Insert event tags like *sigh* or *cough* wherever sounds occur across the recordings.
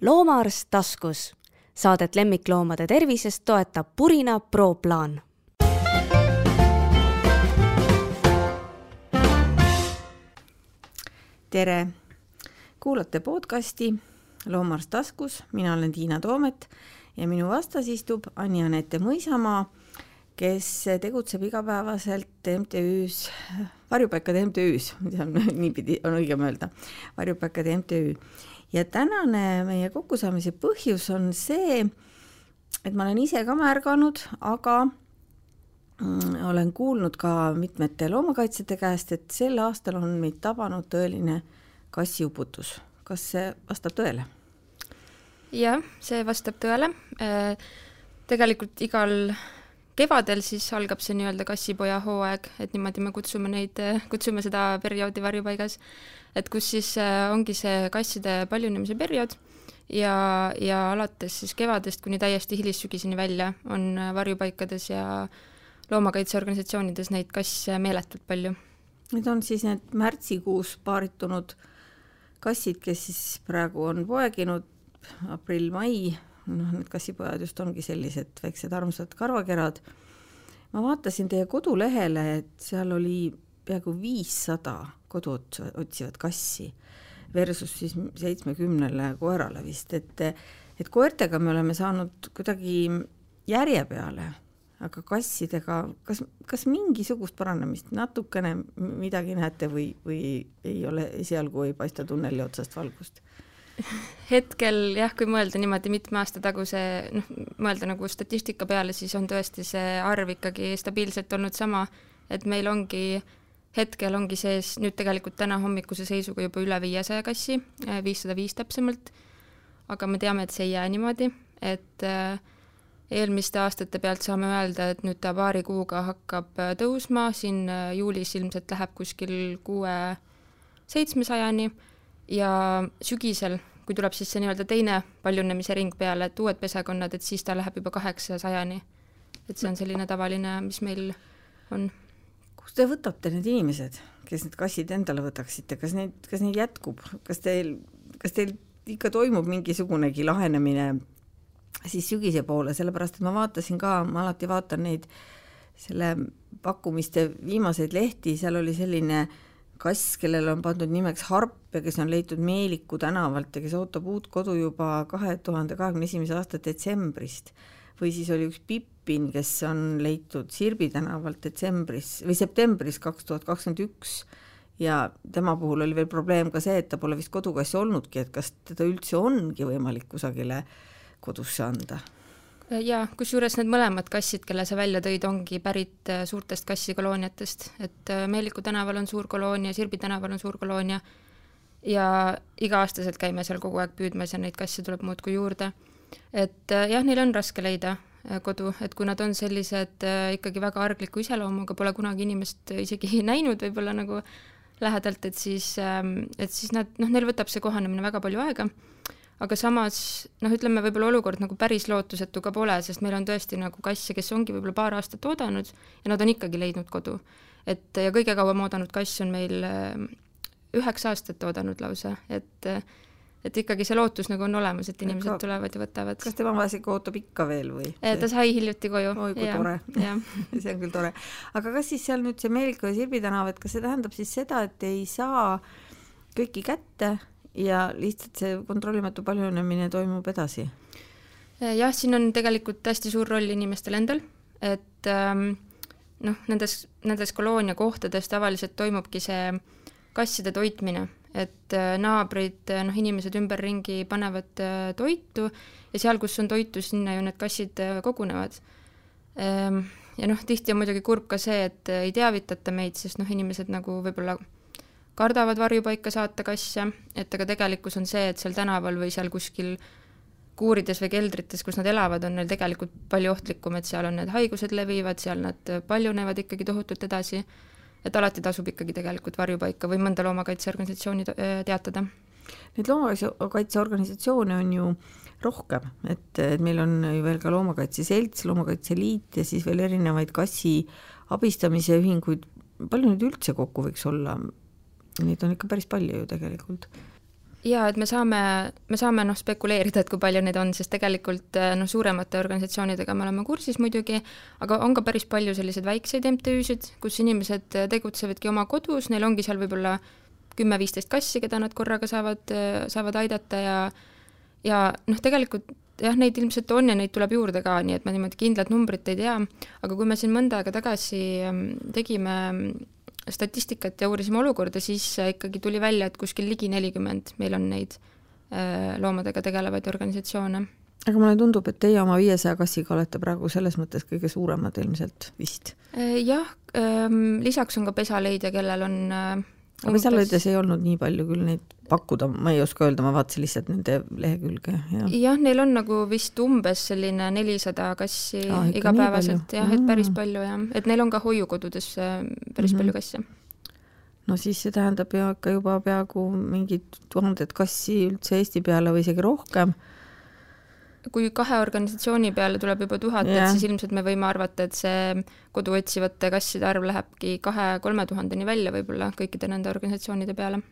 loomaarst taskus. Saadet lemmikloomade tervisest toetab Purina Pro plaan. tere, kuulate podcasti Loomaarst taskus, mina olen Tiina Toomet ja minu vastas istub Anja-Anette Mõisamaa, kes tegutseb igapäevaselt MTÜ-s, varjupaikade MTÜ-s, *laughs* mida on *laughs* niipidi, on õigem öelda, varjupaikade MTÜ. Ja tänane meie kokkusaamise põhjus on see, et ma olen ise ka märganud, aga mm, olen kuulnud ka mitmete loomakaitsjate käest, et sel aastal on meid tabanud tõeline kassiuputus. kas see vastab tõele? jah, see vastab tõele. Äh, tegelikult igal kevadel siis algab see nii-öelda kassipoja hooaeg, et niimoodi me kutsume neid, *laughs* kutsume seda perioodi varjupaigas, et kus siis äh, ongi see kasside paljunemise periood ja, ja alates siis kevadest kuni täiesti hilissügiseni välja on varjupaikades ja loomakaitseorganisatsioonides neid kasse meeletult palju. Need on siis need märtsikuus paaritunud kassid, kes siis praegu on poeginud aprill-mai, noh, need kassipojad just ongi sellised väiksed armsad karvakerad. ma vaatasin teie kodulehele, et seal oli peaaegu viissada kodu otsivat kassi versus siis seitsmekümnele koerale vist, et, et koertega me oleme saanud kuidagi järje peale, aga kassidega, kas, kas mingisugust paranemist natukene midagi näete või, või ei ole, esialgu ei paista tunneli otsast valgust? Hetkel jah, kui mõelda niimoodi mitme aasta taguse, noh, mõelda nagu statistika peale, siis on tõesti see arv ikkagi stabiilselt olnud sama, et meil ongi, hetkel ongi sees nüüd tegelikult täna hommikuse seisuga juba üle viiesaja kassi, äh, viissada viis täpsemalt, aga me teame, et see ei jää niimoodi, et äh, eelmiste aastate pealt saame öelda, et nüüd ta paari kuuga hakkab äh, tõusma, siin juulis ilmselt läheb kuskil kuue seitsmesajani ja sügisel, kui tuleb siis see nii-öelda teine paljunemise ring peale, et uued pesakonnad, et siis ta läheb juba kaheksasajani. et see on selline tavaline, mis meil on. kust te võtate need inimesed, kes need kassid endale võtaksite, kas neid, kas neid jätkub, kas teil, kas teil ikka toimub mingisugunegi lahenemine siis sügise poole, sellepärast et ma vaatasin ka, ma alati vaatan neid selle pakkumiste viimaseid lehti, seal oli selline äh, kass, kellele on pandud nimeks Harp ja kes on leitud Meeliku tänavalt ja kes ootab uut kodu juba kahe tuhande kahekümne esimese aasta detsembrist. või siis oli üks Pippin, kes on leitud Sirbi tänavalt detsembris või septembris kaks tuhat kakskümmend üks ja tema puhul oli veel probleem ka see, et ta pole vist kodukassi olnudki, et kas teda üldse ongi võimalik kusagile kodusse anda jaa, kusjuures need mõlemad kassid, kelle sa välja tõid, ongi pärit äh, suurtest kassikolooniatest, et äh, Meeliku tänaval on suur koloonia, Sirbi tänaval on suur koloonia ja iga-aastaselt käime seal kogu aeg püüdmas ja neid kasse tuleb muudkui juurde. et jah, neil on raske leida kodu, et kui nad on sellised ikkagi väga argliku iseloomuga, pole kunagi inimest isegi *laughs* näinud võib-olla nagu lähedalt, et siis, ähm, et siis nad, noh, neil võtab see kohanemine väga palju aega aga samas noh, ütleme võib-olla olukord nagu päris lootusetu ka pole, sest meil on tõesti nagu kasse, kes ongi võib-olla paar aastat oodanud ja nad on ikkagi leidnud kodu. et ja kõige kauem oodanud kass on meil äh, üheksa aastat oodanud lausa, et et ikkagi see lootus nagu on olemas, et inimesed Ega, tulevad ja võtavad. kas tema vahest ootab ikka veel või? Äh, ta sai hiljuti koju. oi kui ja, tore *laughs* see on küll tore. aga kas siis seal nüüd see Meeliku ja Sirbi tänav, et kas see tähendab siis seda, et ei saa kõiki kätte ja lihtsalt see kontrollimatu paljunemine toimub edasi? jah, siin on tegelikult hästi suur roll inimestel endal, et ähm, noh, nendes, nendes koloonia kohtades tavaliselt toimubki see kasside toitmine, et äh, naabrid, äh, noh, inimesed ümberringi panevad äh, toitu ja seal, kus on toitu, sinna ju need kassid kogunevad ähm,. ja noh, tihti on muidugi kurb ka see, et ei teavitata meid, sest noh, inimesed nagu võib-olla kardavad varjupaika saata kasse, et aga tegelikkus on see, et seal tänaval või seal kuskil kuurides või keldrites, kus nad elavad, on neil tegelikult palju ohtlikum, et seal on need haigused levivad, seal nad paljunevad ikkagi tohutult edasi, et alati tasub ikkagi tegelikult varjupaika või mõnda loomakaitseorganisatsiooni teatada. Neid loomakaitseorganisatsioone on ju rohkem, et, et meil on ju veel ka Loomakaitse Selts, Loomakaitse Liit ja siis veel erinevaid kassi abistamise ühinguid, palju neid üldse kokku võiks olla, Neid on ikka päris palju ju tegelikult. jaa, et me saame, me saame noh, spekuleerida, et kui palju neid on, sest tegelikult noh, suuremate organisatsioonidega me oleme kursis muidugi, aga on ka päris palju selliseid väikseid MTÜ-sid, kus inimesed tegutsevadki oma kodus, neil ongi seal võib-olla kümme-viisteist kassi, keda nad korraga saavad, saavad aidata ja ja noh, tegelikult jah, neid ilmselt on ja neid tuleb juurde ka, nii et ma niimoodi kindlat numbrit ei tea, aga kui me siin mõnda aega tagasi ähm, tegime statistikat ja uurisime olukorda, siis äh, ikkagi tuli välja, et kuskil ligi nelikümmend meil on neid äh, loomadega tegelevaid organisatsioone. aga mulle tundub, et teie oma viiesaja kassiga olete praegu selles mõttes kõige suuremad ilmselt vist? Äh, jah, ähm, lisaks on ka pesaleidja, kellel on aga öeldes ei olnud nii palju küll neid pakkuda, ma ei oska öelda, ma vaatasin lihtsalt nende lehekülge ja.. jah, neil on nagu vist umbes selline nelisada kassi ah, igapäevaselt jah, et päris palju jah, et neil on ka hoiukodudes päris mm -hmm. palju kasse. no siis see tähendab ju ikka juba peaaegu mingid tuhanded kassi üldse Eesti peale või isegi rohkem kui kahe organisatsiooni peale tuleb juba tuhat yeah., et siis ilmselt me võime arvata, et see kodu otsivate kasside arv lähebki kahe-kolme tuhandeni välja võib-olla kõikide nende organisatsioonide peale.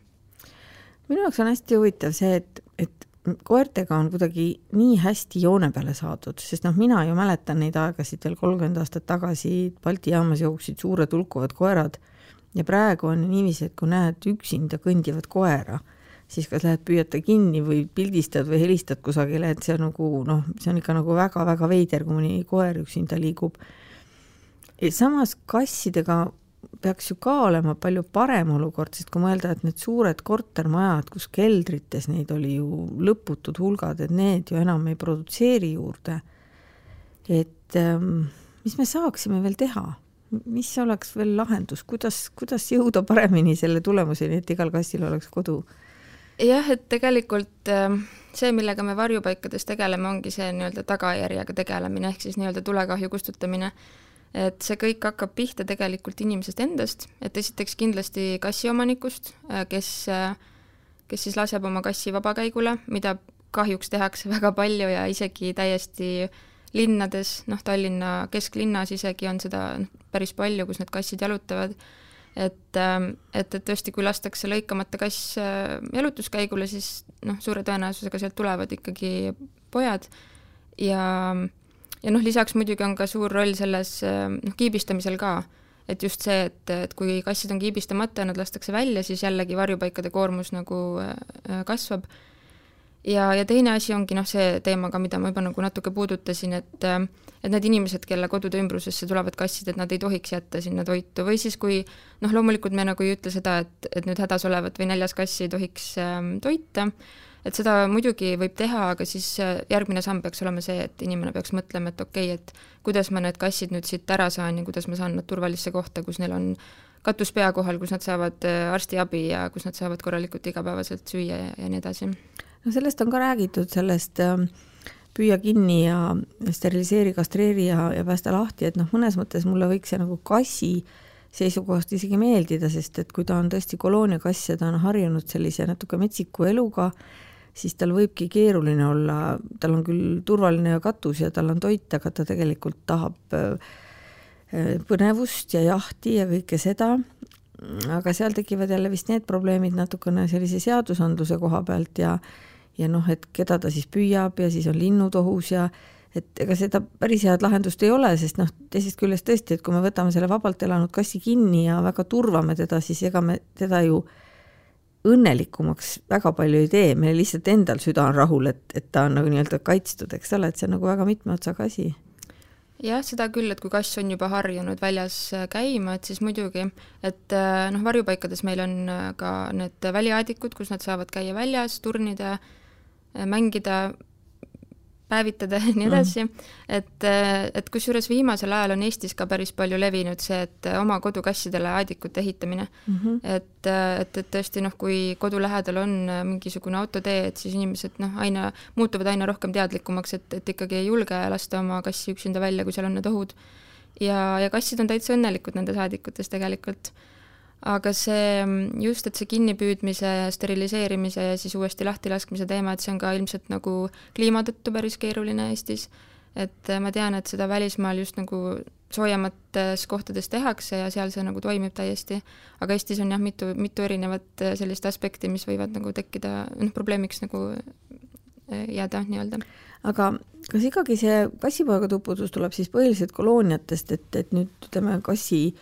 Minu jaoks on hästi huvitav see, et, et koertega on kuidagi nii hästi joone peale saadud, sest noh, mina ju mäletan neid aegasid veel kolmkümmend aastat tagasi, Balti jaamas jooksid suured hulkuvad koerad ja praegu on niiviisi, et kui näed üksinda kõndivat koera siis kas lähed püüad ta kinni või pildistad või helistad kusagile, et see on nagu noh, see on ikka nagu väga-väga veider, kui mõni koer üksinda liigub. samas kassidega peaks ju ka olema palju parem olukord, sest kui mõelda, et need suured kortermajad, kus keldrites neid oli ju lõputud hulgad, et need ju enam ei produtseeri juurde. et ähm, mis me saaksime veel teha? mis oleks veel lahendus, kuidas, kuidas jõuda paremini selle tulemuseni, et igal kassil oleks kodu? jah, et tegelikult ähm, see, millega me varjupaikades tegeleme, ongi see nii-öelda tagajärjega tegelemine, ehk siis nii-öelda tulekahju kustutamine. Et see kõik hakkab pihta tegelikult inimesest endast, et esiteks kindlasti kassiomanikust, äh, kes, äh, kes siis laseb oma kassi vabakäigule, mida kahjuks tehakse *laughs* väga palju ja isegi täiesti linnades, noh, Tallinna kesklinnas isegi on seda päris palju, kus need kassid jalutavad et, ähm, et, et tõesti, kui lastakse lõikamata kass äh, jalutuskäigule, siis noh, suure tõenäosusega sealt tulevad ikkagi pojad ja, ja noh, lisaks muidugi on ka suur roll selles äh, noh, kiibistamisel ka, et just see, et, et kui kassid on kiibistamata ja nad lastakse välja, siis jällegi varjupaikade koormus nagu äh, kasvab. ja, ja teine asi ongi noh, see teema ka, mida ma juba nagu natuke puudutasin, et et need inimesed, kelle kodude ümbrusesse tulevad kassid, et nad ei tohiks jätta sinna toitu. Või siis kui noh, loomulikult me nagu ei ütle seda, et, et nüüd hädas olevat või näljas kassi ei tohiks ähm, toita, et seda muidugi võib teha, aga siis äh, järgmine samm peaks olema see, et inimene peaks mõtlema, et okei okay,, et kuidas ma need kassid nüüd siit ära saan ja kuidas ma saan nad turvalisse kohta, kus neil on katus pea kohal, kus nad saavad äh, arstiabi ja kus nad saavad korralikult igapäevaselt süüa ja, ja nii edasi. no sellest on ka räägitud, sellest äh püüa kinni ja steriliseeri, kastreeri ja, ja päästa lahti, et noh, mõnes mõttes mulle võiks see nagu kassi seisukohast isegi meeldida, sest et kui ta on tõesti kolooniakass ja ta on harjunud sellise natuke metsiku eluga, siis tal võibki keeruline olla, tal on küll turvaline katus ja tal on toit, aga ta tegelikult tahab äh, põnevust ja jahti ja kõike seda, aga seal tekivad jälle vist need probleemid natukene sellise seadusandluse koha pealt ja ja noh, et keda ta siis püüab ja siis on linnud ohus ja et ega seda päris head lahendust ei ole, sest noh, teisest küljest tõesti, et kui me võtame selle vabalt elanud kassi kinni ja väga turvame teda, siis ega me teda ju õnnelikumaks väga palju ei tee, meil lihtsalt endal süda on rahul, et, et ta on nagu nii-öelda kaitstud, eks ole, et see on nagu väga mitme otsaga asi. Jah, seda küll, et kui kass on juba harjunud väljas äh, käima, et siis muidugi, et äh, noh, varjupaikades meil on äh, ka need väliaadikud, kus nad saavad käia väljas, turnida mängida, päevitada ja nii edasi mm., et, et kusjuures viimasel ajal on Eestis ka päris palju levinud see, et oma kodukassidele aedikute ehitamine mm. -hmm. et, et, et tõesti noh, kui kodu lähedal on mingisugune autotee, et siis inimesed noh, aina, muutuvad aina rohkem teadlikumaks, et, et ikkagi ei julge lasta oma kassi üksinda välja, kui seal on need ohud. ja, ja kassid on täitsa õnnelikud nendes aedikutes tegelikult aga see just, et see kinnipüüdmise steriliseerimise ja siis uuesti lahtilaskmise teema, et see on ka ilmselt nagu kliima tõttu päris keeruline Eestis. et ma tean, et seda välismaal just nagu soojemates kohtades tehakse ja seal see nagu toimib täiesti, aga Eestis on jah, mitu, mitu erinevat sellist aspekti, mis võivad nagu tekkida, noh, probleemiks nagu jääda nii-öelda. aga kas ikkagi see kassipoega tuputus tuleb siis põhiliselt kolooniatest, et, et nüüd ütleme, kassi,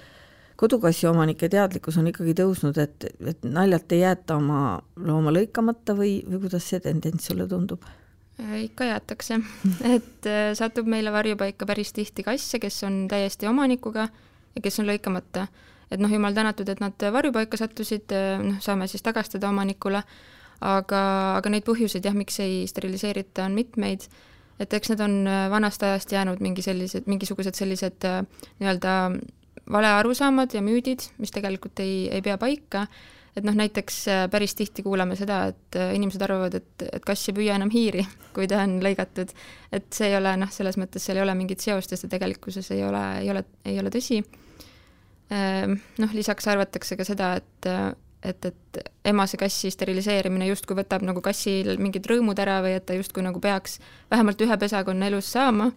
kodukassi omanike teadlikkus on ikkagi tõusnud, et, et naljalt ei jäeta oma looma lõikamata või, või kuidas see tendents sulle tundub? Äh, ikka jäetakse, *laughs* et äh, satub meile varjupaika päris tihti kasse, kes on täiesti omanikuga ja kes on lõikamata. et noh, jumal tänatud, et nad varjupaika sattusid, äh, noh, saame siis tagastada omanikule, aga, aga neid põhjuseid jah, miks ei steriliseerita, on mitmeid, et eks need on vanast ajast jäänud mingi sellised, mingisugused sellised nii-öelda valearusaamad ja müüdid, mis tegelikult ei, ei pea paika et noh, näiteks äh, päris tihti kuuleme seda, et äh, inimesed arvavad, et, et kass ei püüa enam hiiri, *laughs* kui ta on lõigatud. et see ei ole noh, selles mõttes seal ei ole mingit seost ja see tegelikkuses ei ole, ei ole, ei ole tõsi. Ehm, noh, lisaks arvatakse ka seda, et et, et emase kassi steriliseerimine justkui võtab nagu kassil mingid rõõmud ära või et ta justkui nagu peaks vähemalt ühe pesakonna elus saama,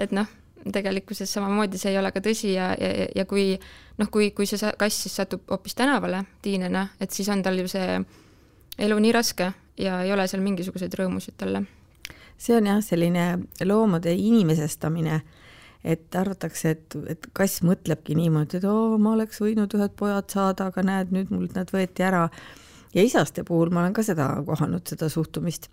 et noh, tegelikkuses samamoodi see ei ole ka tõsi ja, ja, ja kui noh, kui, kui see kass siis satub hoopis tänavale tiinena, et siis on tal ju see elu nii raske ja ei ole seal mingisuguseid rõõmusid talle. see on jah, selline loomade inimesestamine, et arvatakse, et, et kass mõtlebki niimoodi, et oo, ma oleks võinud ühed pojad saada, aga näed, nüüd mult nad võeti ära. ja isaste puhul ma olen ka seda kohanud, seda suhtumist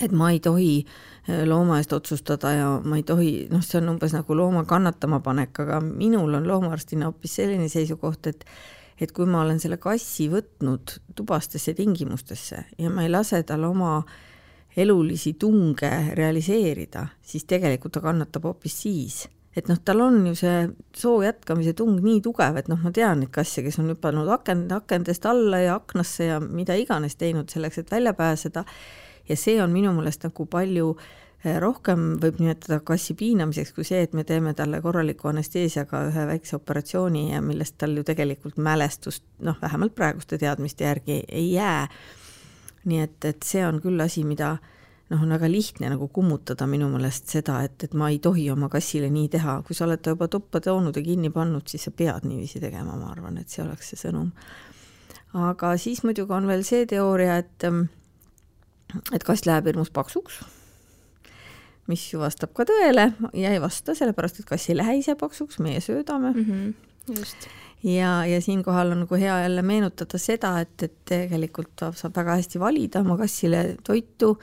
et ma ei tohi äh, looma eest otsustada ja ma ei tohi, noh, see on umbes nagu looma kannatama panek, aga minul on loomaarstina hoopis selline seisukoht, et et kui ma olen selle kassi võtnud tubastesse tingimustesse ja ma ei lase tal oma elulisi tunge realiseerida, siis tegelikult ta kannatab hoopis siis. et noh, tal on ju see soo jätkamise tung nii tugev, et noh, ma tean neid kasse, kes on hüpanud aken, akendest alla ja aknasse ja mida iganes teinud selleks, et välja pääseda ja see on minu meelest nagu palju eh, rohkem võib nimetada kassi piinamiseks kui see, et me teeme talle korraliku anesteesiaga ühe väikse operatsiooni ja millest tal ju tegelikult mälestust noh, vähemalt praeguste teadmiste järgi ei jää. nii et, et see on küll asi, mida noh, on väga lihtne nagu kummutada minu meelest seda, et, et ma ei tohi oma kassile nii teha, kui sa oled ta juba tuppa toonud ja kinni pannud, siis sa pead niiviisi tegema, ma arvan, et see oleks see sõnum. aga siis muidugi on veel see teooria, et et kast läheb hirmus paksuks, mis ju vastab ka tõele ja ei vasta, sellepärast et kass ei lähe ise paksuks, meie söödame mm. -hmm, just. ja, ja siinkohal on nagu hea jälle meenutada seda, et, et tegelikult saab väga hästi valida oma kassile toitu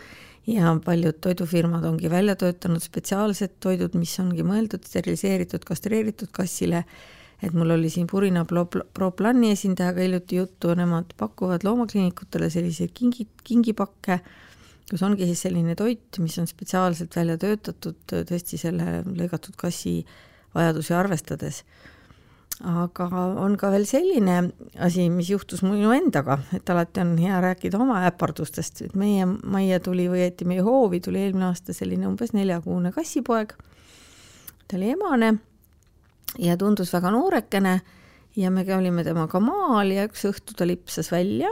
ja paljud toidufirmad ongi välja töötanud spetsiaalsed toidud, mis ongi mõeldud steriliseeritud, kastreeritud kassile et mul oli siin Purina Pro, Pro esindajaga hiljuti juttu, nemad pakuvad loomakliinikutele selliseid kingi, kingipakke, kus ongi siis selline toit, mis on spetsiaalselt välja töötatud tõesti selle lõigatud kassi vajadusi arvestades. aga on ka veel selline asi, mis juhtus minu endaga, et alati on hea rääkida oma äpardustest, et meie majja tuli või õieti meie hoovi tuli eelmine aasta selline umbes neljakuune kassipoeg, ta oli emane ja tundus väga noorekene ja me olime temaga maal ja üks õhtu ta lipsas välja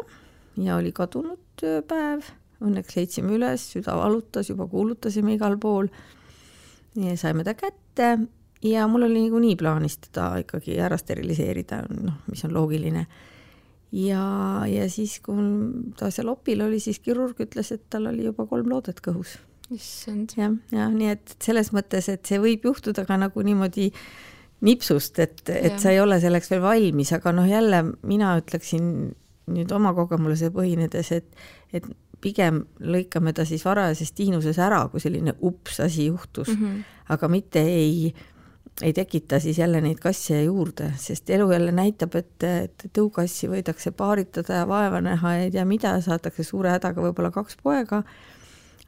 ja oli kadunud ööpäev. Õnneks leidsime üles, süda valutas, juba kuulutasime igal pool. ja saime ta kätte ja mul oli niikuinii plaanis teda ikkagi ära steriliseerida, noh, mis on loogiline. ja, ja siis, kui ta seal opil oli, siis kirurg ütles, et tal oli juba kolm loodet kõhus. issand. jah, jah, nii et selles mõttes, et see võib juhtuda ka nagu niimoodi äh, nipsust, et, et sa ei ole selleks veel valmis, aga noh, jälle mina ütleksin nüüd oma kogemuse põhinedes, et, et pigem lõikame ta siis varajases tiinuses ära, kui selline ups asi juhtus. Mm, -hmm. aga mitte ei, ei tekita siis jälle neid kasse juurde, sest elu jälle näitab, et, et tõukassi võidakse paaritada ja vaeva näha ja ei tea mida, saadakse suure hädaga võib-olla kaks poega,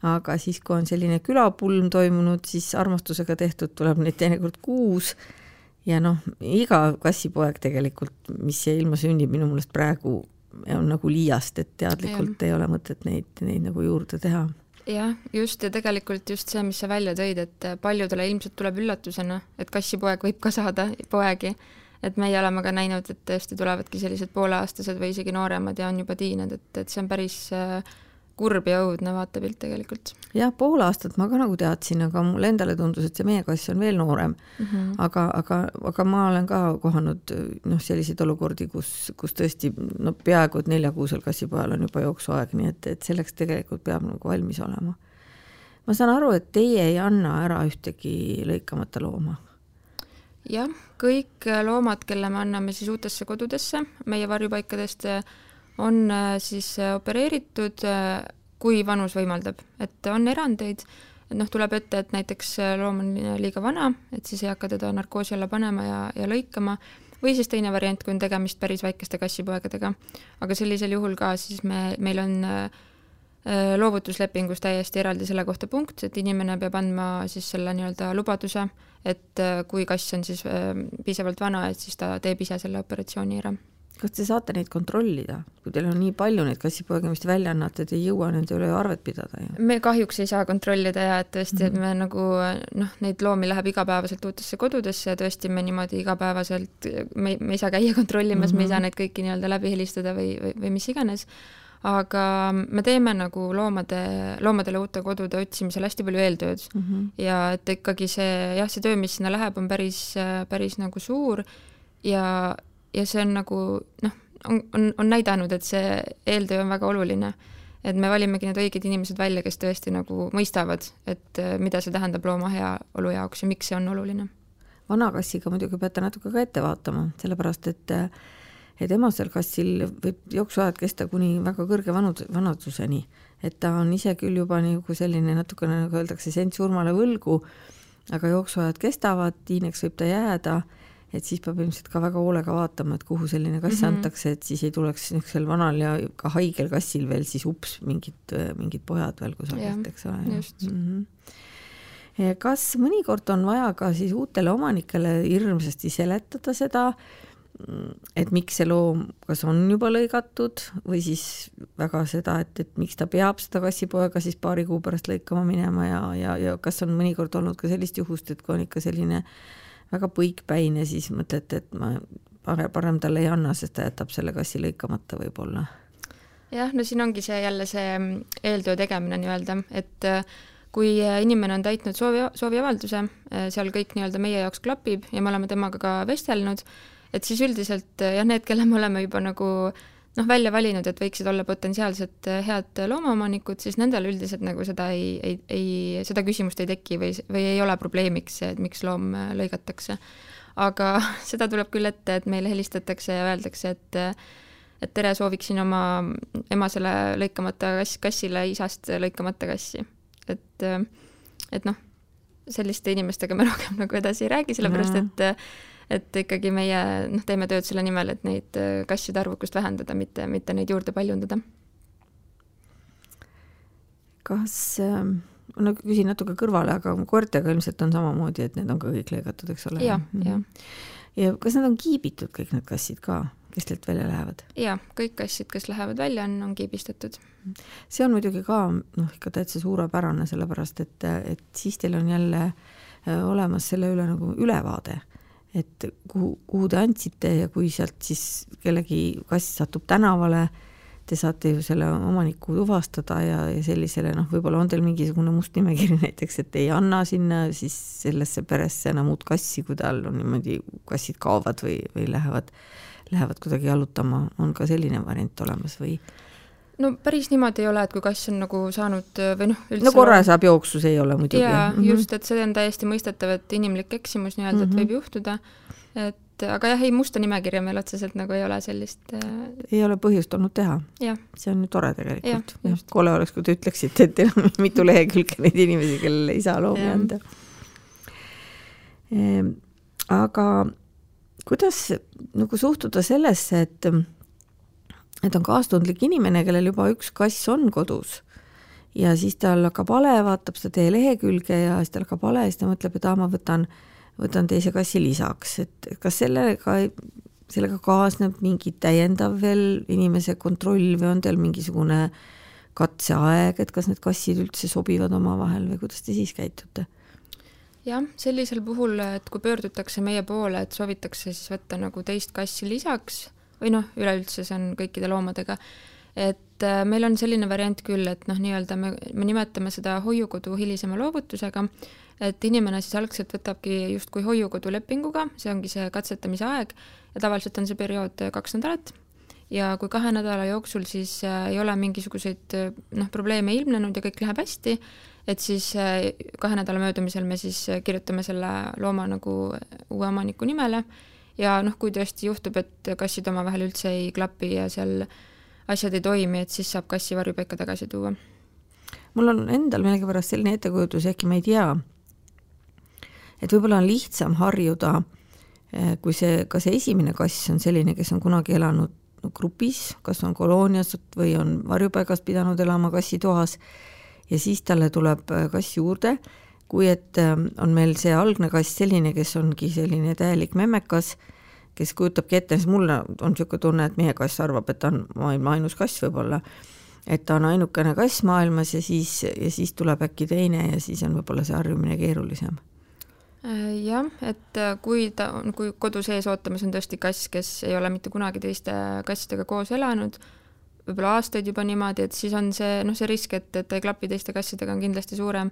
aga siis, kui on selline külapulm toimunud, siis armastusega tehtud, tuleb neid teinekord kuus ja noh, iga kassipoeg tegelikult, mis siia ilma sünnib, minu meelest praegu on nagu liiast, et teadlikult ja. ei ole mõtet neid, neid nagu juurde teha. jah, just ja tegelikult just see, mis sa välja tõid, et paljudele ilmselt tuleb üllatusena, et kassipoeg võib ka saada poegi. et meie oleme ka näinud, et tõesti tulevadki sellised pooleaastased või isegi nooremad ja on juba tiined, et, et see on päris äh, kurb ja õudne vaatepilt tegelikult. jah, pool aastat ma ka nagu teadsin, aga mulle endale tundus, et see meie kass on veel noorem mm. -hmm. aga, aga, aga ma olen ka kohanud noh, selliseid olukordi, kus, kus tõesti no peaaegu et neljakuusel kassipojal on juba jooksuaeg, nii et, et selleks tegelikult peab nagu valmis olema. ma saan aru, et teie ei anna ära ühtegi lõikamata looma jah, kõik loomad, kelle me anname siis uutesse kodudesse meie varjupaikadest, on äh, siis äh, opereeritud, äh, kui vanus võimaldab, et on erandeid, et noh, tuleb ette, et näiteks loom on liiga vana, et siis ei hakka teda narkoosi alla panema ja, ja lõikama, või siis teine variant, kui on tegemist päris väikeste kassipoegadega. aga sellisel juhul ka siis me, meil on loovutuslepingus täiesti eraldi selle kohta punkt, et inimene peab andma siis selle nii-öelda lubaduse, et kui kass on siis piisavalt vana, et siis ta teeb ise selle operatsiooni ära kas te saate neid kontrollida, kui teil on nii palju neid kassipoegi, mis te välja annate, te ei jõua nende üle arvet pidada ju? me kahjuks ei saa kontrollida ja et tõesti, et me nagu noh, neid loomi läheb igapäevaselt uutesse kodudesse ja tõesti me niimoodi igapäevaselt, me, me ei saa käia kontrollimas mm, -hmm. me ei saa mhm. neid kõiki nii-öelda läbi helistada või, või, või mis iganes, aga me teeme nagu loomade, loomadele uute kodude otsimisel hästi palju eeltööd mm -hmm. ja et ikkagi see jah, see töö, mis sinna läheb, on päris, päris nagu suur ja ja see on nagu noh, on, on, on näidanud, et see eeltöö on väga oluline. et me valimegi need õiged inimesed välja, kes tõesti nagu mõistavad, et äh, mida see tähendab looma heaolu jaoks ja miks see on oluline. vana kassiga muidugi peate natuke ka ette vaatama, sellepärast et et emasel kassil võib jooksuajad kesta kuni väga kõrge vanud-, vanaduseni. et ta on ise küll juba nagu selline natukene, nagu öeldakse, sent surmale võlgu, aga jooksuajad kestavad, tiineks võib ta jääda et siis peab ilmselt ka väga hoolega vaatama, et kuhu selline kass mm -hmm. antakse, et siis ei tuleks niisugusel vanal ja ka haigel kassil veel siis ups, mingid, mingid pojad veel kusagilt, eks ole. Mm -hmm. kas mõnikord on vaja ka siis uutele omanikele hirmsasti seletada seda, et miks see loom kas on juba lõigatud või siis väga seda, et, et miks ta peab seda kassipoega siis paari kuu pärast lõikama minema ja, ja, ja kas on mõnikord olnud ka sellist juhust, et kui on ikka selline äh, väga põikpäine, siis mõtlete, et ma parem, parem talle ei anna, sest ta jätab selle kassi lõikamata võib-olla. jah, no siin ongi see jälle see mm, eeltöö tegemine nii-öelda, et äh, kui inimene on täitnud soovi, sooviavalduse, äh, seal kõik nii-öelda meie jaoks klapib ja me oleme temaga ka vestelnud, et siis üldiselt äh, jah, need, kelle me oleme juba nagu noh, välja valinud, et võiksid olla potentsiaalselt head loomaomanikud, siis nendel üldiselt nagu seda ei, ei, ei, seda küsimust ei teki või, või ei ole probleemiks see, et miks loom lõigatakse. aga *laughs* seda tuleb küll ette, et meile helistatakse ja öeldakse, et et tere, sooviksin oma emasele lõikamata kass, kassile isast lõikamata kassi. et, et noh, selliste inimestega me *laughs* rohkem nagu edasi ei räägi, sellepärast et et ikkagi meie noh, teeme tööd selle nimel, et neid äh, kasside arvukust vähendada, mitte, mitte neid juurde paljundada. kas äh, no küsin natuke kõrvale, aga koertega ilmselt on samamoodi, et need on ka kõik lõigatud, eks ole? jah, jah. ja kas nad on kiibitud, kõik need kassid ka, kes teilt välja lähevad? jaa, kõik kassid, kes lähevad välja, on, on kiibistatud. see on muidugi ka noh, ikka täitsa suurepärane, sellepärast et, et siis teil on jälle äh, olemas selle üle nagu ülevaade et kuhu, kuhu te andsite ja kui sealt siis kellegi kass satub tänavale, te saate ju selle omaniku tuvastada ja, ja sellisele noh, võib-olla on teil mingisugune must nimekiri näiteks, et ei anna sinna siis sellesse peresse enam uut kassi, kui tal on niimoodi, kassid kaovad või, või lähevad, lähevad kuidagi jalutama, on ka selline variant olemas või? No päris niimoodi ei ole, et kui kass on nagu saanud või noh, üldse no korra saab jooksus, ei ole muidugi. jaa mm, -hmm. just, et see on täiesti mõistetav, et inimlik eksimus nii-öelda mm, -hmm. et mhm. võib juhtuda, et aga jah, ei, musta nimekirja meil otseselt nagu ei ole sellist äh... ei ole põhjust olnud teha. see on ju tore tegelikult. kole oleks, kui te ütleksite, et teil on *laughs* mitu lehekülge neid inimesi, kellele ei saa loomi anda ehm,. aga kuidas nagu suhtuda sellesse, et et on kaastundlik inimene, kellel juba üks kass on kodus ja siis tal hakkab hale, vaatab seda teie lehekülge ja siis tal hakkab hale ja siis ta mõtleb, et aa, ma võtan, võtan teise kassi lisaks, et kas sellega, sellega kaasneb mingi täiendav veel inimese kontroll või on teil mingisugune katseaeg, et kas need kassid üldse sobivad omavahel või kuidas te siis käitute? jah, sellisel puhul, et kui pöördutakse meie poole, et soovitakse siis võtta nagu teist kassi lisaks või noh, üleüldse see on kõikide loomadega, et äh, meil on selline variant küll, et noh, nii-öelda me, me nimetame seda hoiukodu hilisema loovutusega, et inimene siis algselt võtabki justkui hoiukodu lepinguga, see ongi see katsetamise aeg ja tavaliselt on see periood kaks nädalat. Ja kui kahe nädala jooksul siis äh, ei ole mingisuguseid äh, noh, probleeme ilmnenud ja kõik läheb hästi, et siis äh, kahe nädala möödumisel me siis kirjutame selle looma nagu uue omaniku nimele ja noh, kui tõesti juhtub, et kassid omavahel üldse ei klapi ja seal asjad ei toimi, et siis saab kassi varjupaika tagasi tuua. mul on endal millegipärast selline ettekujutus, äkki ma ei tea, et võib-olla on lihtsam harjuda, kui see, ka see esimene kass on selline, kes on kunagi elanud grupis, kas on koloonias või on varjupaigas pidanud elama kassitoas ja siis talle tuleb äh, kass juurde, kui et ähm, on meil see algne kass selline, kes ongi selline täielik memmekas, kes kujutabki ette, siis mul on niisugune tunne, et meie kass arvab, et ta on maailma ainus kass võib-olla, et ta on ainukene kass maailmas ja siis, ja siis tuleb äkki teine ja siis on võib-olla see harjumine keerulisem Äh, jah, et äh, kui ta on, kui kodu sees ootamas on tõesti kass, kes ei ole mitte kunagi teiste kassidega koos elanud, võib-olla aastaid juba niimoodi, et siis on see, noh, see risk, et, et ta ei klapi teiste kassidega, on kindlasti suurem.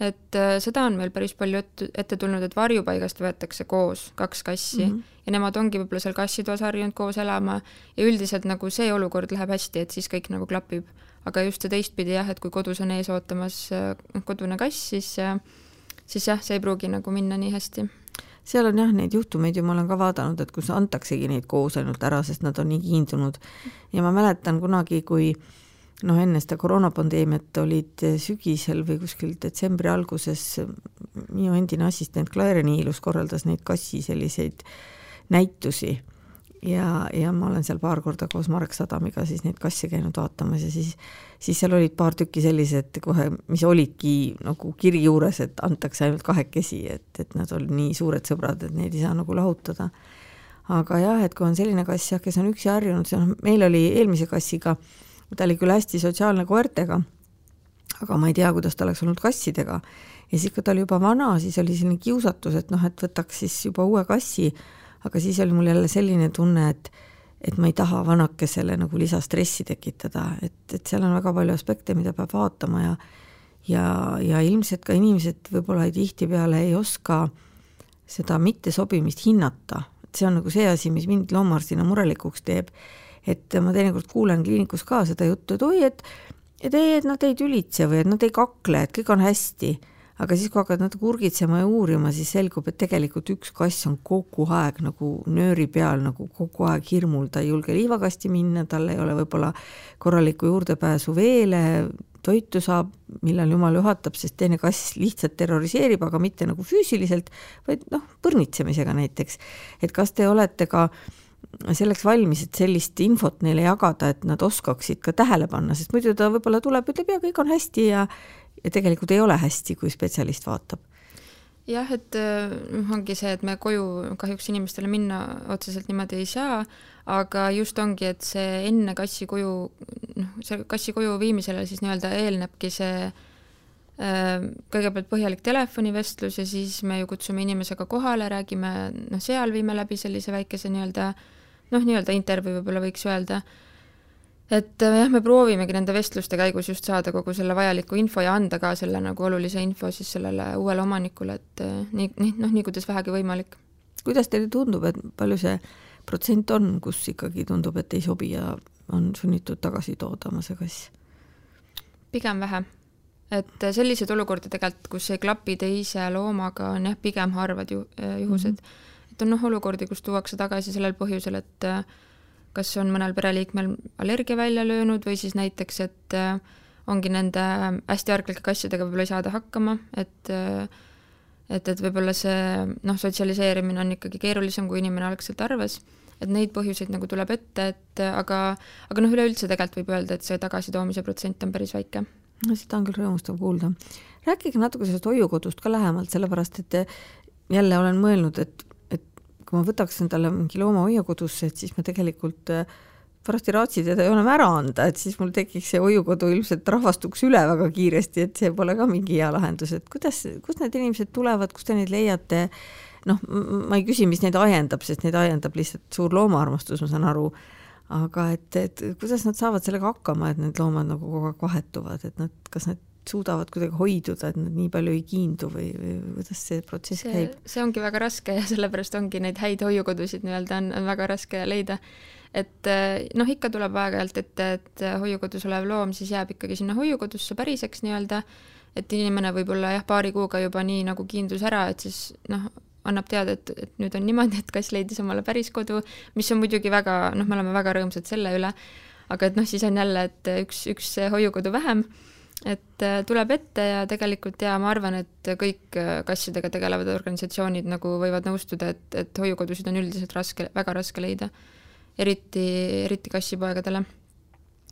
Et äh, seda on meil päris palju ette, ette tulnud, et varjupaigast võetakse koos kaks kassi mm -hmm. ja nemad ongi võib-olla seal kassitoas harjunud koos elama ja üldiselt nagu see olukord läheb hästi, et siis kõik nagu klapib. aga just see teistpidi jah, et kui kodus on ees ootamas kodune kass, siis äh, siis jah, see ei pruugi nagu minna nii hästi seal on jah, neid juhtumeid ju ma olen ka vaadanud, et kus antaksegi neid koos ainult ära, sest nad on nii kiindunud. ja ma mäletan kunagi, kui noh, enne seda koroonapandeemiat olid sügisel või kuskil detsembri alguses minu endine assistent Claire Niilus korraldas neid kassi selliseid näitusi ja, ja ma olen seal paar korda koos Marek Sadamiga siis neid kasse käinud vaatamas ja siis, siis seal olid paar tükki sellised kohe, mis olidki nagu kiri juures, et antakse ainult kahekesi, et, et nad on nii suured sõbrad, et neid ei saa nagu lahutada. aga jah, et kui on selline kass jah, kes on üksi harjunud, see on, meil oli eelmise kassiga, ta oli küll hästi sotsiaalne koertega, aga ma ei tea, kuidas ta oleks olnud kassidega. ja siis, kui ta oli juba vana, siis oli selline kiusatus, et noh, et võtaks siis juba uue kassi aga siis oli mul jälle selline tunne, et et ma ei taha vanakesele nagu lisastressi tekitada, et, et seal on väga palju aspekte, mida peab vaatama ja ja, ja ilmselt ka inimesed võib-olla tihtipeale ei oska seda mittesobimist hinnata, et see on nagu see asi, mis mind loomaarstina murelikuks teeb. Et ma teinekord kuulen kliinikus ka seda juttu, et oi, et et ei, et nad ei tülitse või et nad ei kakle, et kõik on hästi aga siis, kui hakkad natuke urgitsema ja uurima, siis selgub, et tegelikult üks kass on kogu aeg nagu nööri peal, nagu kogu aeg hirmul, ta ei julge liivakasti minna, tal ei ole võib-olla korralikku juurdepääsu veele, toitu saab, millal jumal juhatab, sest teine kass lihtsalt terroriseerib, aga mitte nagu füüsiliselt, vaid noh, põrnitsemisega näiteks. et kas te olete ka selleks valmis, et sellist infot neile jagada, et nad oskaksid ka tähele panna, sest muidu ta võib-olla tuleb, ütleb ja kõik on hästi ja ja tegelikult ei ole hästi, kui spetsialist vaatab. Jah, et noh, ongi see, et me koju kahjuks inimestele minna otseselt niimoodi ei saa, aga just ongi, et see enne kassi koju, noh, see kassi koju viimisele siis nii-öelda eelnebki see äh, kõigepealt põhjalik telefonivestlus ja siis me ju kutsume inimesega kohale, räägime, noh, seal viime läbi sellise väikese nii-öelda noh, nii-öelda intervjuu võib-olla võiks öelda et äh, jah, me proovimegi nende vestluste käigus just saada kogu selle vajaliku info ja anda ka selle nagu olulise info siis sellele uuele omanikule, et äh, nii, nii, noh, nii kuidas vähegi võimalik. kuidas teile tundub, et palju see protsent on, kus ikkagi tundub, et ei sobi ja on sunnitud tagasi toodama see kass? pigem vähe. et äh, selliseid olukordi tegelikult, kus ei klapi teise loomaga, on jah, pigem harvad ju, juhused mm. -hmm. Et on noh, olukordi, kus tuuakse tagasi sellel põhjusel, et äh, kas on mõnel pereliikmel allergia välja löönud või siis näiteks, et äh, ongi nende hästi arglike kassidega võib-olla ei saada hakkama, et äh, et, et võib-olla see noh, sotsialiseerimine on ikkagi keerulisem, kui inimene algselt arvas, et neid põhjuseid nagu tuleb ette, et aga, aga noh, üleüldse tegelikult võib öelda, et see tagasitoomise protsent on päris väike. no seda on küll rõõmustav kuulda. rääkige natuke sellest hoiukodust ka lähemalt, sellepärast et jälle olen mõelnud, et kui ma võtaks endale mingi looma hoiukodusse, et siis ma tegelikult äh, pärast ei raatsi teda enam ära anda, et siis mul tekiks see hoiukodu ilmselt rahvastuks üle väga kiiresti, et see pole ka mingi hea lahendus, et kuidas, kust need inimesed tulevad, kust te neid leiate, noh, ma ei küsi, mis neid ajendab, sest neid ajendab lihtsalt suur loomaarmastus, ma saan aru, aga et, et kuidas nad saavad sellega hakkama, et need loomad nagu kogu aeg vahetuvad, et nad, kas nad suudavad kuidagi hoiduda, et nad nii palju ei kiindu või, või kuidas see protsess see, käib? see ongi väga raske ja sellepärast ongi neid häid hoiukodusid nii-öelda on, on väga raske leida. et eh, noh, ikka tuleb aeg-ajalt ette, et hoiukodus olev loom siis jääb ikkagi sinna hoiukodusse päriseks nii-öelda, et inimene võib-olla jah, paari kuuga juba nii nagu kiindus ära, et siis noh, annab teada, et, et nüüd on niimoodi, et kass leidis omale päris kodu, mis on muidugi väga, noh, me oleme väga rõõmsad selle üle, aga et noh, siis on jälle, et üks, üks hoiukodu vähem et äh, tuleb ette ja tegelikult ja ma arvan, et kõik äh, kassidega tegelevad organisatsioonid nagu võivad nõustuda, et, et hoiukodusid on üldiselt raske, väga raske leida. eriti, eriti kassipoegadele.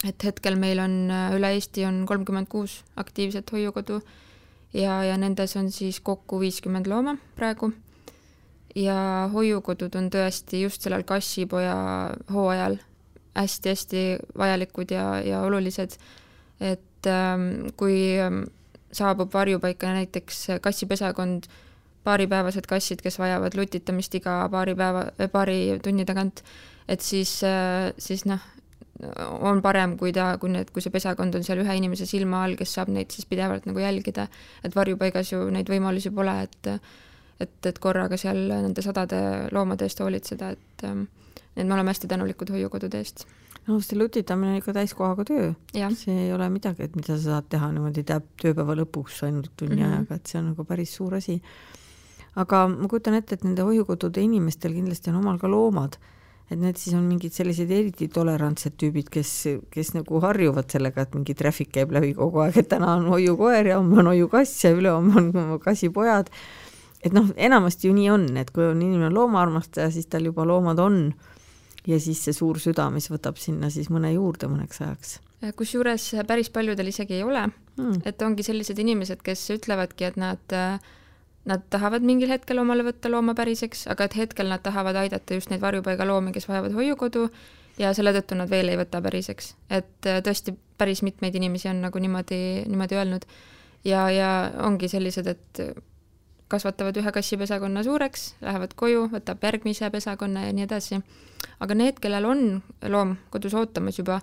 et hetkel meil on äh, üle Eesti on kolmkümmend kuus aktiivset hoiukodu ja, ja nendes on siis kokku viiskümmend looma praegu. ja hoiukodud on tõesti just sellel kassipoja hooajal hästi-hästi vajalikud ja, ja olulised, et et ähm, kui ähm, saabub varjupaika näiteks kassipesakond, paaripäevased kassid, kes vajavad lutitamist iga paari päeva, äh, paari tunni tagant, et siis, äh, siis noh, on parem, kui ta, kui need, kui see pesakond on seal ühe inimese silma all, kes saab neid siis pidevalt nagu jälgida, et varjupaigas ju neid võimalusi pole, et et, et korraga seal nende sadade loomade eest hoolitseda, et ähm, et me oleme hästi tänulikud hoiukodude eest no see lutitamine on ikka täiskohaga töö. see ei ole midagi, et mida sa saad teha niimoodi täp-, tööpäeva lõpuks ainult tunni mm -hmm. ajaga, et see on nagu päris suur asi. aga ma kujutan ette, et nende hoiukodude inimestel kindlasti on omal ka loomad, et need siis on mingid sellised eriti tolerantsed tüübid, kes, kes nagu harjuvad sellega, et mingi traffic käib läbi kogu aeg, et täna on hoiukoer ja homme on hoiukass ja ülehomme on kassipojad. et noh, enamasti ju nii on, et kui on inimene loomaarmastaja, siis tal juba loomad on ja siis see suur süda, mis võtab sinna siis mõne juurde mõneks ajaks. kusjuures päris paljudel isegi ei ole mm., et ongi sellised inimesed, kes ütlevadki, et nad Nad tahavad mingil hetkel omale võtta looma päriseks, aga et hetkel nad tahavad aidata just neid varjupaigaloomi, kes vajavad hoiukodu ja selle tõttu nad veel ei võta päriseks. et tõesti, päris mitmeid inimesi on nagu niimoodi, niimoodi öelnud. ja, ja ongi sellised, et kasvatavad ühe kassipesakonna suureks, lähevad koju, võtab järgmise pesakonna ja nii edasi. aga need, kellel on loom kodus ootamas juba,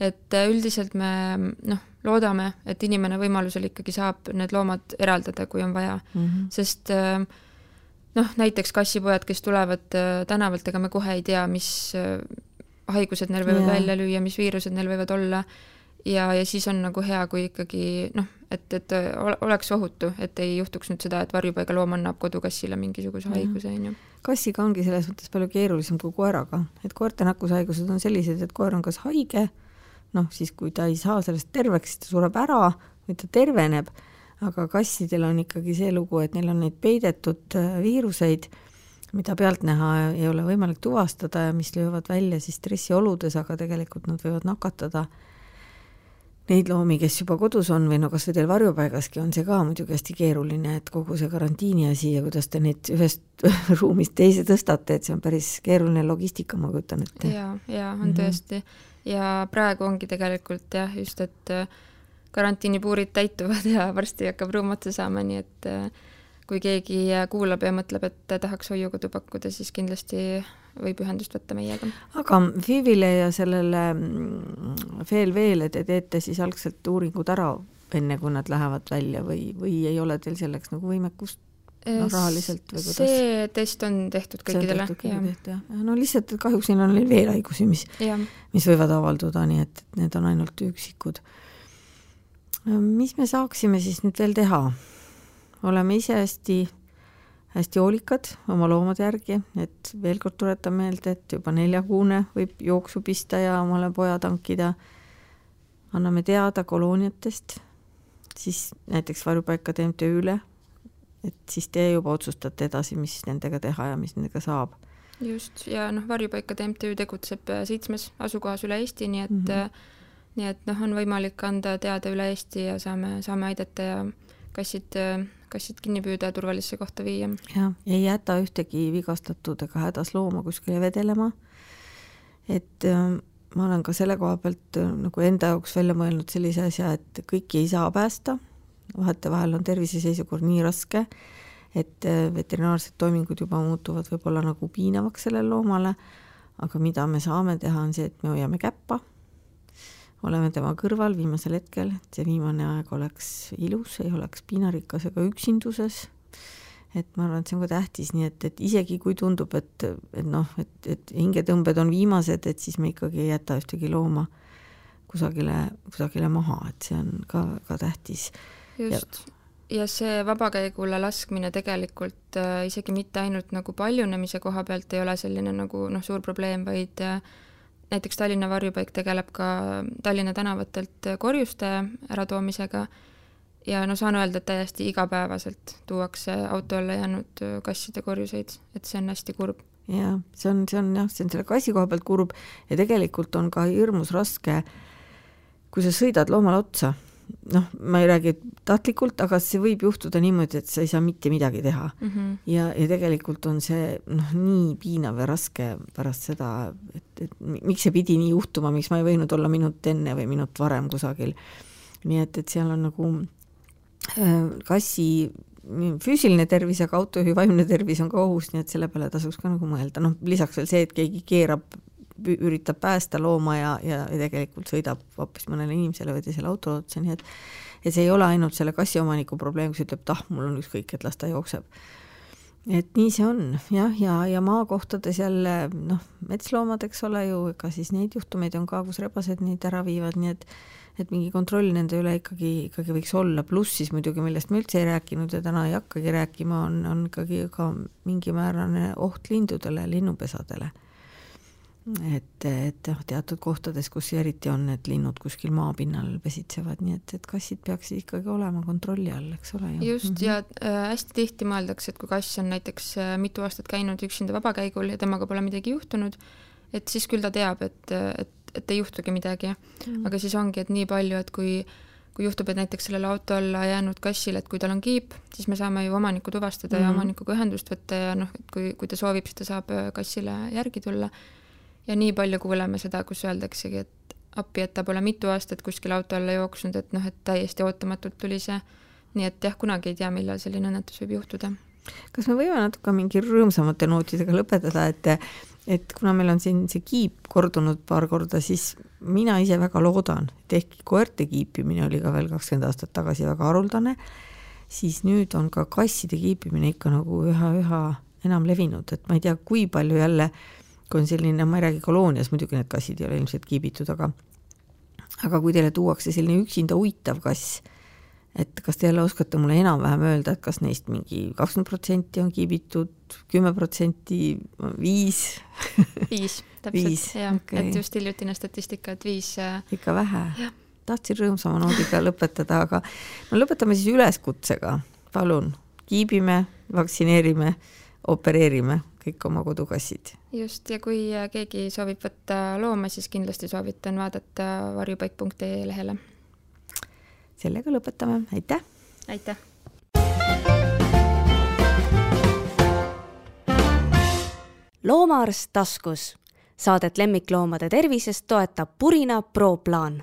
et üldiselt me noh, loodame, et inimene võimalusel ikkagi saab need loomad eraldada, kui on vaja mm, -hmm. sest noh, näiteks kassipojad, kes tulevad äh, tänavalt, ega me kohe ei tea, mis äh, haigused neil võivad yeah. välja lüüa, mis viirused neil võivad olla ja, ja siis on nagu hea, kui ikkagi noh, et, et oleks ohutu, et ei juhtuks nüüd seda, et varjupaigaloom annab kodukassile mingisuguse haiguse, on ju. kassiga ongi selles mõttes palju keerulisem kui koeraga, et koerte nakkushaigused on sellised, et koer on kas haige, noh, siis kui ta ei saa sellest terveks, siis ta sureb ära või ta terveneb, aga kassidel on ikkagi see lugu, et neil on neid peidetud äh, viiruseid, mida pealtnäha ei ole võimalik tuvastada ja mis löövad välja siis stressioludes, aga tegelikult nad võivad nakatada neid loomi, kes juba kodus on või no kas või teil varjupaigaski, on see ka muidugi hästi keeruline, et kogu see karantiini asi ja kuidas te neid ühest *laughs* ruumist teise tõstate, et see on päris keeruline logistika, ma kujutan ette. ja, ja on mm -hmm. tõesti ja praegu ongi tegelikult jah, just, et äh, karantiinipuurid täituvad ja *laughs* varsti hakkab ruum otsa saama, nii et äh, kui keegi kuulab ja mõtleb, et tahaks hoiukodu pakkuda, siis kindlasti võib ühendust võtta meiega. aga FIV-ile ja sellele mm, VLV-le te teete siis algselt uuringud ära, enne kui nad lähevad välja või, või ei ole teil selleks nagu võimekust noh, rahaliselt või kuidas? see test on tehtud kõikidele. jah, no lihtsalt, kahjuks neil on veel haigusi, mis, mis võivad avalduda, nii et need on ainult üksikud. mis me saaksime siis nüüd veel teha? oleme ise hästi hästi hoolikad oma loomade järgi, et veel kord tuletan meelde, et juba neljakuune võib jooksu pista ja omale poja tankida. anname teada kolooniatest, siis näiteks varjupaikade MTÜ-le, et siis te juba otsustate edasi, mis nendega teha ja mis nendega saab. just, ja noh, varjupaikade MTÜ tegutseb äh, seitsmes asukohas üle Eesti, nii et mm -hmm. nii et noh, on võimalik anda teada üle Eesti ja saame, saame aidata ja kassid kassid kinni püüda ja turvalisse kohta viia. jah, ei jäta ühtegi vigastatud ega hädas looma kuskile vedelema. et äh, ma olen ka selle koha pealt äh, nagu enda jaoks välja mõelnud sellise asja, et kõiki ei saa päästa, vahetevahel on tervise seisukord nii raske, et äh, veterinaarsed toimingud juba muutuvad võib-olla nagu piinavaks sellele loomale, aga mida me saame teha, on see, et me hoiame käppa, oleme tema kõrval viimasel hetkel, et see viimane aeg oleks ilus, ei oleks piinarikas ega üksinduses. Et ma arvan, et see on ka tähtis, nii et, et isegi kui tundub, et, et noh, et, et hingetõmbed on viimased, et siis me ikkagi ei jäta ühtegi looma kusagile, kusagile maha, et see on ka, ka tähtis. just, ja see vabakäigule laskmine tegelikult äh, isegi mitte ainult nagu paljunemise koha pealt ei ole selline nagu noh, suur probleem, vaid äh, näiteks Tallinna varjupaik tegeleb ka Tallinna tänavatelt korjuste äratoomisega ja no saan öelda, et täiesti igapäevaselt tuuakse auto alla jäänud kasside korjuseid, et see on hästi kurb. jaa, see on, see on jah, see on selle kassi koha pealt kurb ja tegelikult on ka hirmus raske, kui sa sõidad loomale otsa, noh, ma ei räägi tahtlikult, aga see võib juhtuda niimoodi, et sa ei saa mitte midagi teha mm. -hmm. ja, ja tegelikult on see noh, nii piinav ja raske pärast seda, et, et miks see pidi nii juhtuma, miks ma ei võinud olla minut enne või minut varem kusagil. nii et, et seal on nagu Äh, kassi füüsiline tervis, aga autojuhi vaimne tervis on ka ohus, nii et selle peale tasuks ka nagu mõelda, noh lisaks veel see, et keegi keerab, üritab päästa looma ja, ja, ja tegelikult sõidab hoopis mõnele inimesele või teisele autole otsa, nii et et see ei ole ainult selle kassiomaniku probleem, kes ütleb, et ah, mul on ükskõik, et las ta jookseb. et nii see on jah, ja, ja maakohtades jälle noh, metsloomad, eks ole ju, ega siis neid juhtumeid on ka, kus rebased neid ära viivad, nii et et mingi kontroll nende üle ikkagi, ikkagi võiks olla, pluss siis muidugi, millest me üldse ei rääkinud ja täna ei hakkagi rääkima, on, on ikkagi ka mingi määrane oht lindudele, linnupesadele. Et, et noh, teatud kohtades, kus eriti on need linnud kuskil maapinnal pesitsevad, nii et, et kassid peaksid ikkagi olema kontrolli all, eks ole ju. just mm, -hmm. ja äh, hästi tihti mõeldakse, et kui kass on näiteks äh, mitu aastat käinud üksinda vabakäigul ja temaga pole midagi juhtunud, et siis küll ta teab, et, et et ei juhtugi midagi mm.. aga siis ongi, et nii palju, et kui, kui juhtub, et näiteks sellele auto alla jäänud kassil, et kui tal on kiip, siis me saame ju omanikku tuvastada mm. ja omanikuga ühendust võtta ja noh, et kui, kui ta soovib, siis ta saab äh, kassile järgi tulla. Ja nii palju kuuleme seda, kus öeldaksegi, et appi, et ta pole mitu aastat kuskil auto alla jooksnud, et noh, et täiesti ootamatult tuli see. nii et jah, kunagi ei tea, millal selline õnnetus võib juhtuda kas me võime natuke mingi rõõmsamate nootidega lõpetada, et et kuna meil on siin see kiip kordunud paar korda, siis mina ise väga loodan, et ehkki koerte kiipimine oli ka veel kakskümmend aastat tagasi väga haruldane, siis nüüd on ka kasside kiipimine ikka nagu üha-üha enam levinud, et ma ei tea, kui palju jälle, kui on selline, ma ei räägi koloonias, muidugi need kassid ei ole ilmselt kiibitud, aga aga kui teile tuuakse selline üksinda uitav kass et kas te jälle oskate mulle enam-vähem öelda, et kas neist mingi kakskümmend protsenti on kiibitud, kümme protsenti, viis? viis, täpselt, *laughs* jah okay., et just hiljutine statistika, et viis. Äh, ikka vähe. tahtsin rõõmsama noodiga lõpetada, aga no lõpetame siis üleskutsega, palun, kiibime, vaktsineerime, opereerime kõik oma kodukassid. just, ja kui äh, keegi soovib võtta looma, siis kindlasti soovitan vaadata varjupaik.ee lehele sellega lõpetame, aitäh! aitäh! loomaarst taskus. Saadet lemmikloomade tervisest toetab Purina Pro plaan